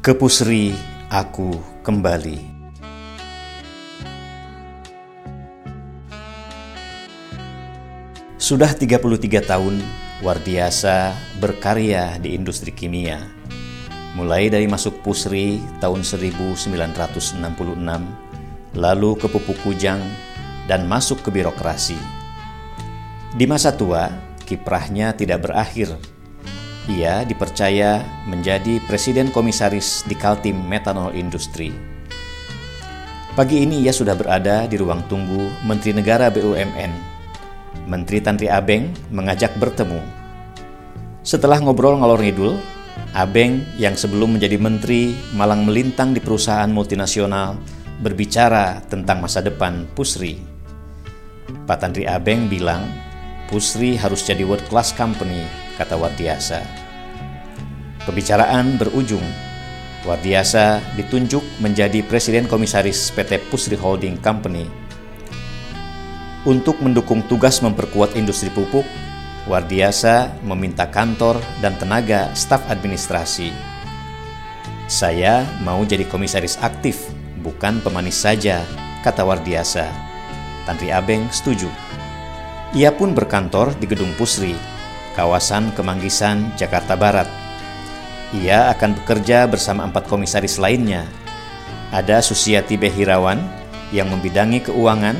Ke Pusri aku kembali. Sudah 33 tahun Wardiasa berkarya di industri kimia. Mulai dari masuk Pusri tahun 1966, lalu ke Pupuk Kujang, dan masuk ke birokrasi. Di masa tua, kiprahnya tidak berakhir ia dipercaya menjadi presiden komisaris di Kaltim Metanol Industri. Pagi ini ia sudah berada di ruang tunggu Menteri Negara BUMN. Menteri Tantri Abeng mengajak bertemu. Setelah ngobrol ngalor ngidul, Abeng yang sebelum menjadi menteri malang melintang di perusahaan multinasional berbicara tentang masa depan Pusri. Pak Tantri Abeng bilang, Pusri harus jadi world class company, kata Wardiasa. Pembicaraan berujung. Wardiasa ditunjuk menjadi Presiden Komisaris PT Pusri Holding Company. Untuk mendukung tugas memperkuat industri pupuk, Wardiasa meminta kantor dan tenaga staf administrasi. Saya mau jadi komisaris aktif, bukan pemanis saja, kata Wardiasa. Tantri Abeng setuju. Ia pun berkantor di Gedung Pusri, kawasan Kemanggisan, Jakarta Barat. Ia akan bekerja bersama empat komisaris lainnya. Ada Susiati Behirawan yang membidangi keuangan,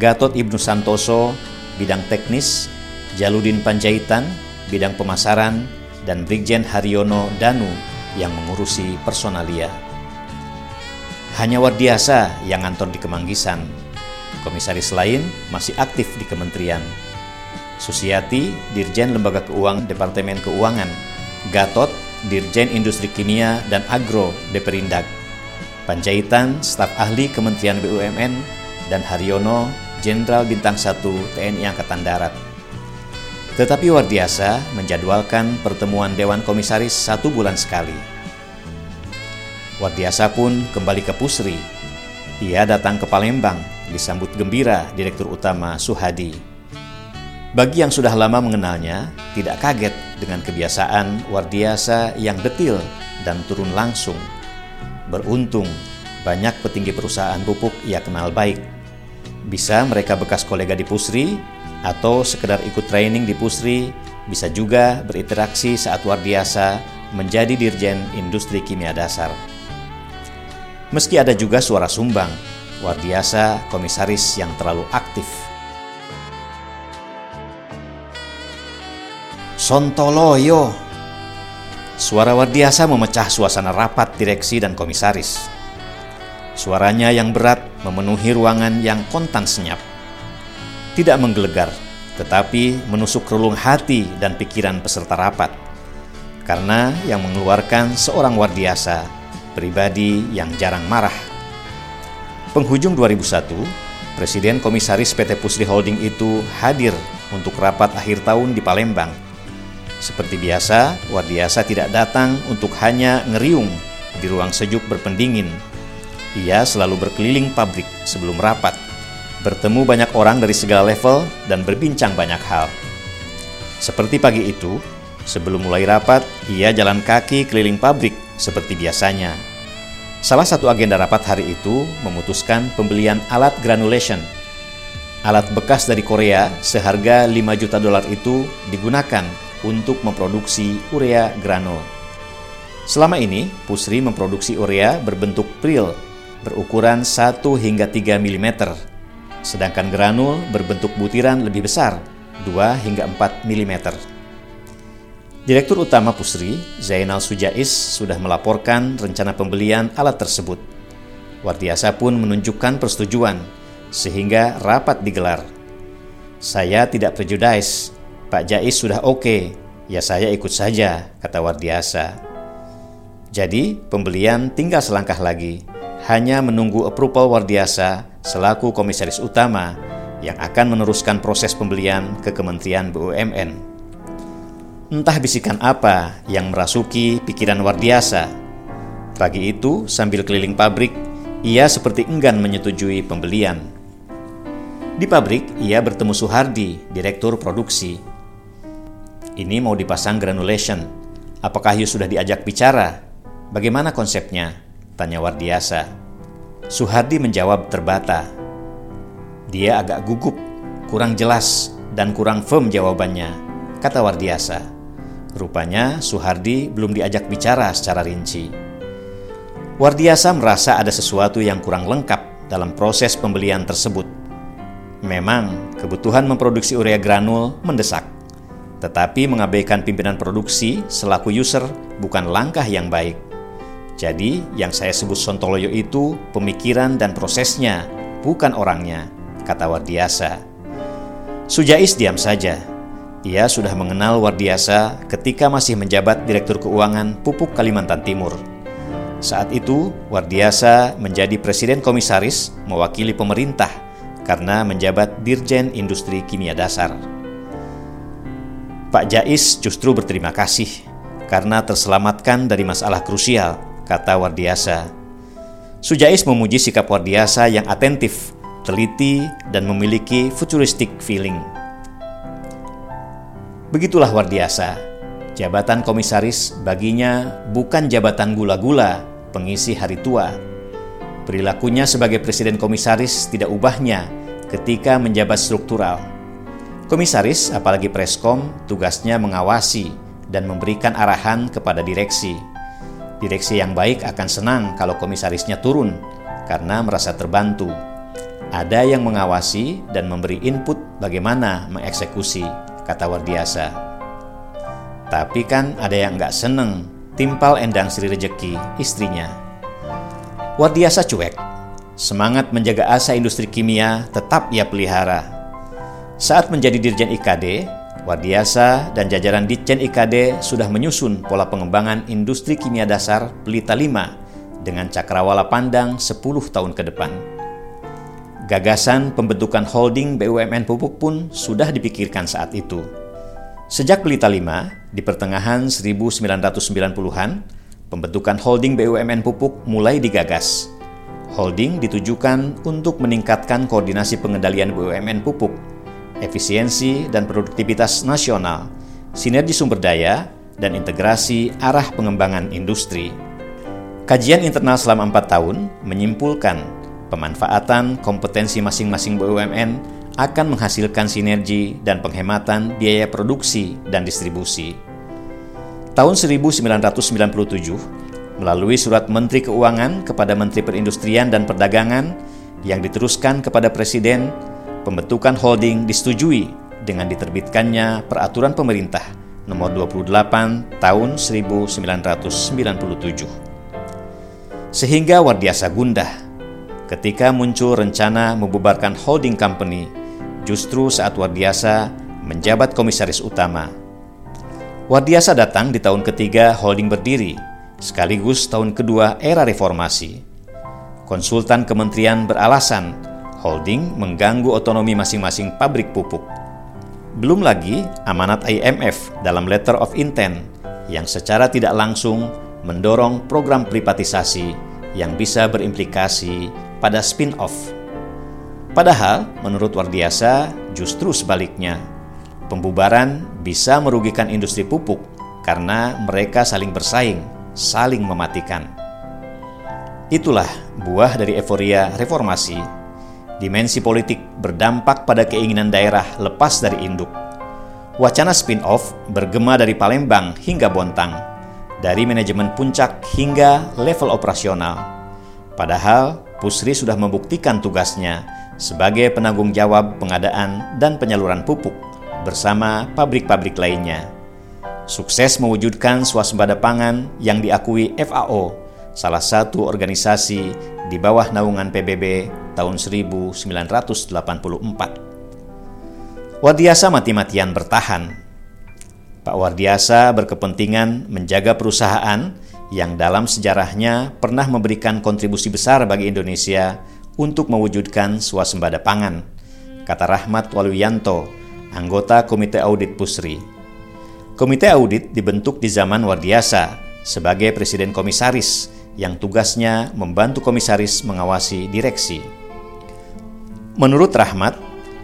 Gatot Ibnu Santoso bidang teknis, Jaludin Panjaitan bidang pemasaran, dan Brigjen Haryono Danu yang mengurusi personalia. Hanya Wardiasa yang ngantor di Kemanggisan. Komisaris lain masih aktif di kementerian. Susiati, Dirjen Lembaga Keuangan Departemen Keuangan, Gatot, Dirjen Industri Kimia dan Agro Deperindag, Panjaitan, staf ahli Kementerian BUMN, dan Haryono, Jenderal Bintang 1 TNI Angkatan Darat. Tetapi Wardiasa menjadwalkan pertemuan Dewan Komisaris satu bulan sekali. Wardiasa pun kembali ke Pusri. Ia datang ke Palembang, disambut gembira Direktur Utama Suhadi. Bagi yang sudah lama mengenalnya, tidak kaget dengan kebiasaan Wardiasa yang detil dan turun langsung. Beruntung, banyak petinggi perusahaan pupuk ia kenal baik. Bisa mereka bekas kolega di Pusri, atau sekedar ikut training di Pusri, bisa juga berinteraksi saat Wardiasa menjadi Dirjen Industri Kimia Dasar. Meski ada juga suara sumbang, Wardiasa komisaris yang terlalu aktif Sontoloyo. Suara Wardiasa memecah suasana rapat direksi dan komisaris. Suaranya yang berat memenuhi ruangan yang kontan senyap. Tidak menggelegar, tetapi menusuk relung hati dan pikiran peserta rapat. Karena yang mengeluarkan seorang Wardiasa, pribadi yang jarang marah. Penghujung 2001, Presiden Komisaris PT Pusri Holding itu hadir untuk rapat akhir tahun di Palembang seperti biasa, Wardiasa tidak datang untuk hanya ngeriung di ruang sejuk berpendingin. Ia selalu berkeliling pabrik sebelum rapat, bertemu banyak orang dari segala level dan berbincang banyak hal. Seperti pagi itu, sebelum mulai rapat, ia jalan kaki keliling pabrik seperti biasanya. Salah satu agenda rapat hari itu memutuskan pembelian alat granulation. Alat bekas dari Korea seharga 5 juta dolar itu digunakan untuk memproduksi urea granul. Selama ini, Pusri memproduksi urea berbentuk pril berukuran 1 hingga 3 mm, sedangkan granul berbentuk butiran lebih besar 2 hingga 4 mm. Direktur Utama Pusri, Zainal Sujais, sudah melaporkan rencana pembelian alat tersebut. Wardiasa pun menunjukkan persetujuan, sehingga rapat digelar. Saya tidak prejudice Pak Jais sudah oke, okay. ya saya ikut saja, kata Wardiasa. Jadi, pembelian tinggal selangkah lagi, hanya menunggu approval Wardiasa selaku komisaris utama yang akan meneruskan proses pembelian ke Kementerian BUMN. Entah bisikan apa yang merasuki pikiran Wardiasa. Pagi itu, sambil keliling pabrik, ia seperti enggan menyetujui pembelian. Di pabrik, ia bertemu Suhardi, direktur produksi. Ini mau dipasang granulation. Apakah you sudah diajak bicara? Bagaimana konsepnya? Tanya Wardiasa. Suhardi menjawab terbata. Dia agak gugup, kurang jelas, dan kurang firm jawabannya, kata Wardiasa. Rupanya Suhardi belum diajak bicara secara rinci. Wardiasa merasa ada sesuatu yang kurang lengkap dalam proses pembelian tersebut. Memang kebutuhan memproduksi urea granul mendesak, tetapi mengabaikan pimpinan produksi selaku user bukan langkah yang baik. Jadi, yang saya sebut sontoloyo itu pemikiran dan prosesnya, bukan orangnya, kata Wardiasa. Sujais diam saja. Ia sudah mengenal Wardiasa ketika masih menjabat Direktur Keuangan Pupuk Kalimantan Timur. Saat itu, Wardiasa menjadi Presiden Komisaris mewakili pemerintah karena menjabat Dirjen Industri Kimia Dasar. Pak Jais justru berterima kasih karena terselamatkan dari masalah krusial, kata Wardiasa. Sujais memuji sikap Wardiasa yang atentif, teliti, dan memiliki futuristic feeling. Begitulah Wardiasa. Jabatan komisaris baginya bukan jabatan gula-gula, pengisi hari tua. Perilakunya sebagai presiden komisaris tidak ubahnya ketika menjabat struktural. Komisaris, apalagi preskom, tugasnya mengawasi dan memberikan arahan kepada direksi. Direksi yang baik akan senang kalau komisarisnya turun karena merasa terbantu. Ada yang mengawasi dan memberi input bagaimana mengeksekusi, kata Wardiasa. Tapi kan ada yang nggak seneng timpal Endang Sri Rejeki, istrinya. Wardiasa cuek. Semangat menjaga asa industri kimia tetap ia pelihara. Saat menjadi Dirjen IKD, Wardiasa dan jajaran Ditjen IKD sudah menyusun pola pengembangan industri kimia dasar Pelita 5 dengan cakrawala pandang 10 tahun ke depan. Gagasan pembentukan holding BUMN pupuk pun sudah dipikirkan saat itu. Sejak Pelita 5, di pertengahan 1990-an, pembentukan holding BUMN pupuk mulai digagas. Holding ditujukan untuk meningkatkan koordinasi pengendalian BUMN pupuk, efisiensi dan produktivitas nasional, sinergi sumber daya, dan integrasi arah pengembangan industri. Kajian internal selama empat tahun menyimpulkan pemanfaatan kompetensi masing-masing BUMN akan menghasilkan sinergi dan penghematan biaya produksi dan distribusi. Tahun 1997, melalui surat Menteri Keuangan kepada Menteri Perindustrian dan Perdagangan yang diteruskan kepada Presiden, pembentukan holding disetujui dengan diterbitkannya Peraturan Pemerintah Nomor 28 Tahun 1997. Sehingga Wardiasa gundah ketika muncul rencana membubarkan holding company justru saat Wardiasa menjabat komisaris utama. Wardiasa datang di tahun ketiga holding berdiri, sekaligus tahun kedua era reformasi. Konsultan kementerian beralasan holding mengganggu otonomi masing-masing pabrik pupuk. Belum lagi amanat IMF dalam letter of intent yang secara tidak langsung mendorong program privatisasi yang bisa berimplikasi pada spin-off Padahal, menurut Wardiasa, justru sebaliknya. Pembubaran bisa merugikan industri pupuk karena mereka saling bersaing, saling mematikan. Itulah buah dari euforia reformasi. Dimensi politik berdampak pada keinginan daerah lepas dari induk. Wacana spin-off bergema dari Palembang hingga Bontang, dari manajemen puncak hingga level operasional. Padahal Pusri sudah membuktikan tugasnya sebagai penanggung jawab pengadaan dan penyaluran pupuk bersama pabrik-pabrik lainnya. Sukses mewujudkan swasembada pangan yang diakui FAO, salah satu organisasi di bawah naungan PBB tahun 1984. Wardiasa mati-matian bertahan. Pak Wardiasa berkepentingan menjaga perusahaan yang dalam sejarahnya pernah memberikan kontribusi besar bagi Indonesia untuk mewujudkan swasembada pangan, kata Rahmat Waluyanto, anggota Komite Audit Pusri. Komite Audit dibentuk di zaman Wardiasa sebagai presiden komisaris yang tugasnya membantu komisaris mengawasi direksi. Menurut Rahmat,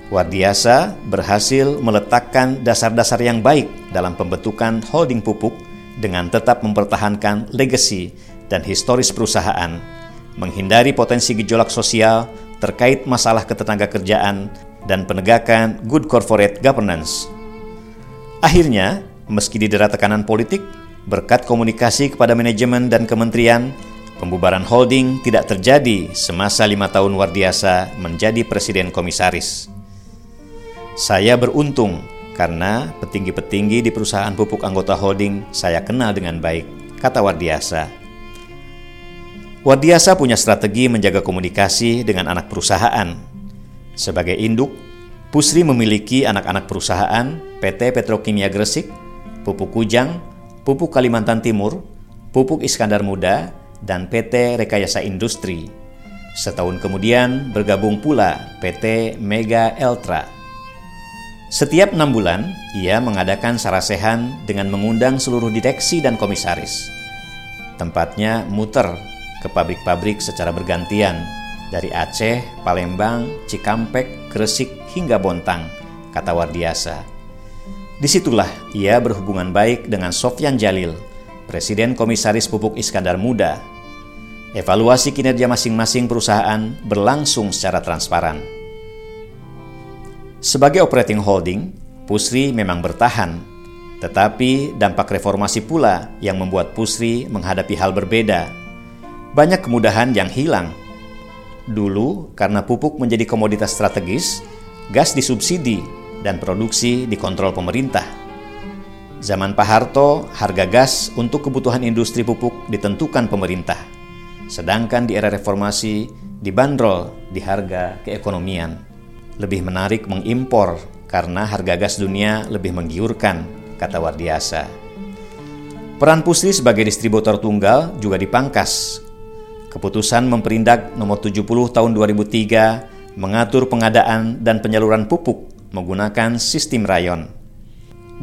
Wardiasa berhasil meletakkan dasar-dasar yang baik dalam pembentukan holding pupuk dengan tetap mempertahankan legasi dan historis perusahaan, menghindari potensi gejolak sosial terkait masalah ketenaga kerjaan dan penegakan good corporate governance. Akhirnya, meski didera tekanan politik, berkat komunikasi kepada manajemen dan kementerian, pembubaran holding tidak terjadi semasa lima tahun Wardiasa menjadi presiden komisaris. Saya beruntung karena petinggi-petinggi di perusahaan pupuk anggota holding saya kenal dengan baik, kata Wardiasa. Wardiasa punya strategi menjaga komunikasi dengan anak perusahaan. Sebagai induk, Pusri memiliki anak-anak perusahaan PT Petrokimia Gresik, Pupuk Kujang, Pupuk Kalimantan Timur, Pupuk Iskandar Muda, dan PT Rekayasa Industri. Setahun kemudian bergabung pula PT Mega Eltra. Setiap enam bulan, ia mengadakan sarasehan dengan mengundang seluruh direksi dan komisaris. Tempatnya muter ke pabrik-pabrik secara bergantian, dari Aceh, Palembang, Cikampek, Gresik, hingga Bontang, kata Wardiasa. Di situlah ia berhubungan baik dengan Sofyan Jalil, Presiden Komisaris Pupuk Iskandar Muda. Evaluasi kinerja masing-masing perusahaan berlangsung secara transparan. Sebagai operating holding, Pusri memang bertahan, tetapi dampak reformasi pula yang membuat Pusri menghadapi hal berbeda. Banyak kemudahan yang hilang. Dulu, karena pupuk menjadi komoditas strategis, gas disubsidi dan produksi dikontrol pemerintah. Zaman Pak Harto, harga gas untuk kebutuhan industri pupuk ditentukan pemerintah. Sedangkan di era reformasi dibanderol di harga keekonomian. Lebih menarik mengimpor karena harga gas dunia lebih menggiurkan, kata Wardiasa. Peran Pusri sebagai distributor tunggal juga dipangkas. Keputusan memperindak nomor 70 tahun 2003 mengatur pengadaan dan penyaluran pupuk menggunakan sistem rayon.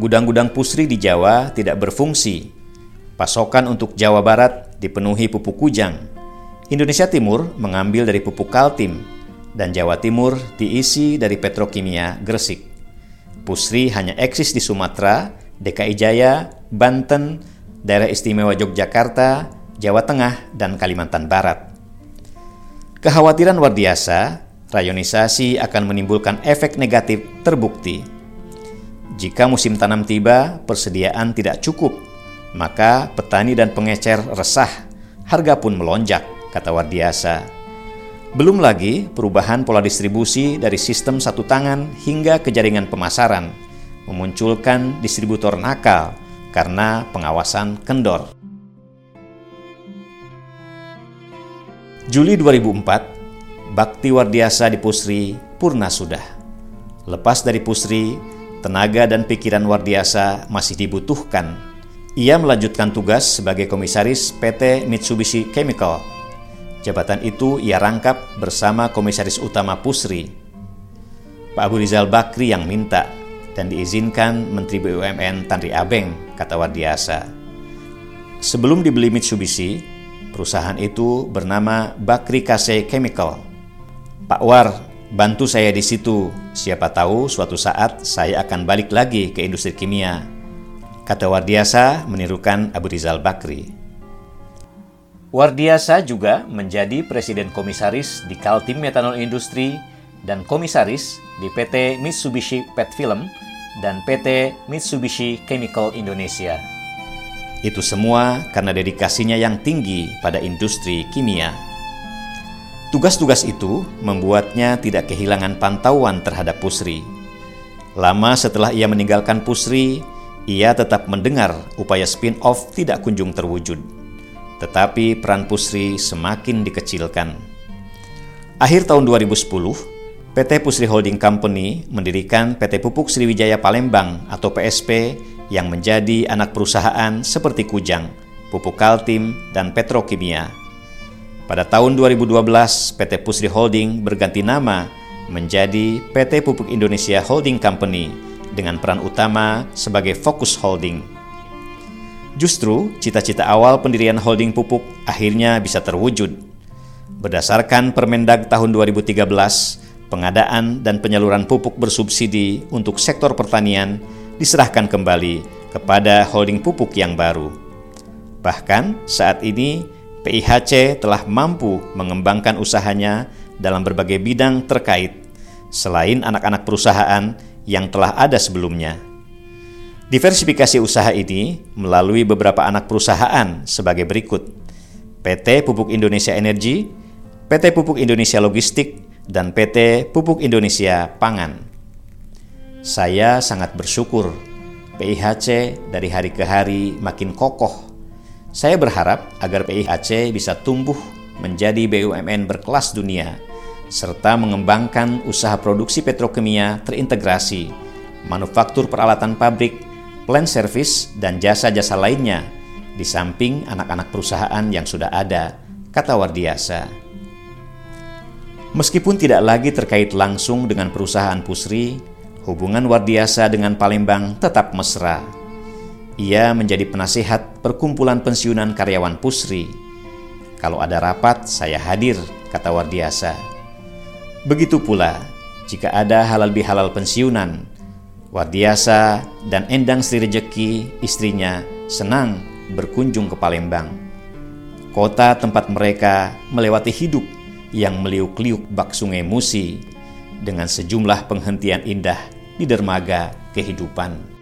Gudang-gudang Pusri di Jawa tidak berfungsi. Pasokan untuk Jawa Barat dipenuhi pupuk kujang. Indonesia Timur mengambil dari pupuk Kaltim dan Jawa Timur diisi dari petrokimia Gresik. Pusri hanya eksis di Sumatera, DKI Jaya, Banten, Daerah Istimewa Yogyakarta, Jawa Tengah, dan Kalimantan Barat. Kekhawatiran Wardiasa, rayonisasi akan menimbulkan efek negatif terbukti. Jika musim tanam tiba, persediaan tidak cukup, maka petani dan pengecer resah, harga pun melonjak, kata Wardiasa. Belum lagi perubahan pola distribusi dari sistem satu tangan hingga ke jaringan pemasaran, memunculkan distributor nakal karena pengawasan kendor. Juli 2004, Bakti Wardiasa di Pusri purna sudah. Lepas dari Pusri, tenaga dan pikiran Wardiasa masih dibutuhkan. Ia melanjutkan tugas sebagai komisaris PT Mitsubishi Chemical Jabatan itu ia rangkap bersama Komisaris Utama Pusri, Pak Abu Rizal Bakri yang minta dan diizinkan Menteri BUMN Tanri Abeng, kata Wardiasa. Sebelum dibeli Mitsubishi, perusahaan itu bernama Bakri Kase Chemical. Pak War, bantu saya di situ. Siapa tahu suatu saat saya akan balik lagi ke industri kimia. Kata Wardiasa menirukan Abu Rizal Bakri. Wardiasa juga menjadi Presiden Komisaris di Kaltim Metanol Industri dan Komisaris di PT Mitsubishi Pet Film dan PT Mitsubishi Chemical Indonesia. Itu semua karena dedikasinya yang tinggi pada industri kimia. Tugas-tugas itu membuatnya tidak kehilangan pantauan terhadap Pusri. Lama setelah ia meninggalkan Pusri, ia tetap mendengar upaya spin-off tidak kunjung terwujud tetapi peran Pusri semakin dikecilkan. Akhir tahun 2010, PT Pusri Holding Company mendirikan PT Pupuk Sriwijaya Palembang atau PSP yang menjadi anak perusahaan seperti Kujang, Pupuk Kaltim, dan Petrokimia. Pada tahun 2012, PT Pusri Holding berganti nama menjadi PT Pupuk Indonesia Holding Company dengan peran utama sebagai Fokus Holding. Justru, cita-cita awal pendirian holding pupuk akhirnya bisa terwujud. Berdasarkan Permendag tahun 2013, pengadaan dan penyaluran pupuk bersubsidi untuk sektor pertanian diserahkan kembali kepada holding pupuk yang baru. Bahkan saat ini PIHC telah mampu mengembangkan usahanya dalam berbagai bidang terkait, selain anak-anak perusahaan yang telah ada sebelumnya. Diversifikasi usaha ini melalui beberapa anak perusahaan sebagai berikut: PT Pupuk Indonesia Energi, PT Pupuk Indonesia Logistik, dan PT Pupuk Indonesia Pangan. Saya sangat bersyukur PIHC dari hari ke hari makin kokoh. Saya berharap agar PIHC bisa tumbuh menjadi BUMN berkelas dunia serta mengembangkan usaha produksi petrokimia terintegrasi, manufaktur peralatan pabrik, plant service, dan jasa-jasa lainnya, di samping anak-anak perusahaan yang sudah ada, kata Wardiasa. Meskipun tidak lagi terkait langsung dengan perusahaan Pusri, hubungan Wardiasa dengan Palembang tetap mesra. Ia menjadi penasihat perkumpulan pensiunan karyawan Pusri. Kalau ada rapat, saya hadir, kata Wardiasa. Begitu pula jika ada halal bihalal pensiunan, Wardiasa dan Endang Sri Rejeki istrinya senang berkunjung ke Palembang. Kota tempat mereka melewati hidup yang meliuk-liuk bak sungai Musi dengan sejumlah penghentian indah di dermaga kehidupan.